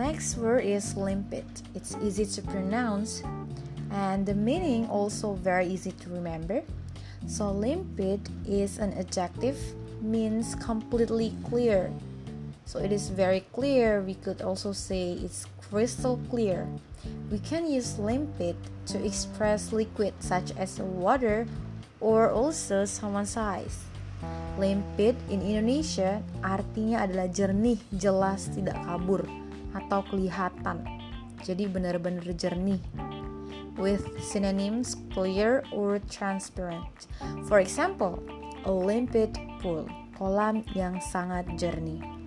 next word is limpid. It's easy to pronounce and the meaning also very easy to remember. So limpid is an adjective means completely clear. So it is very clear. We could also say it's crystal clear. We can use limpid to express liquid such as water or also someone's eyes. Limpid in Indonesia artinya adalah jernih, jelas, tidak kabur atau kelihatan. Jadi benar-benar jernih. With synonyms clear or transparent. For example, a limpid pool, kolam yang sangat jernih.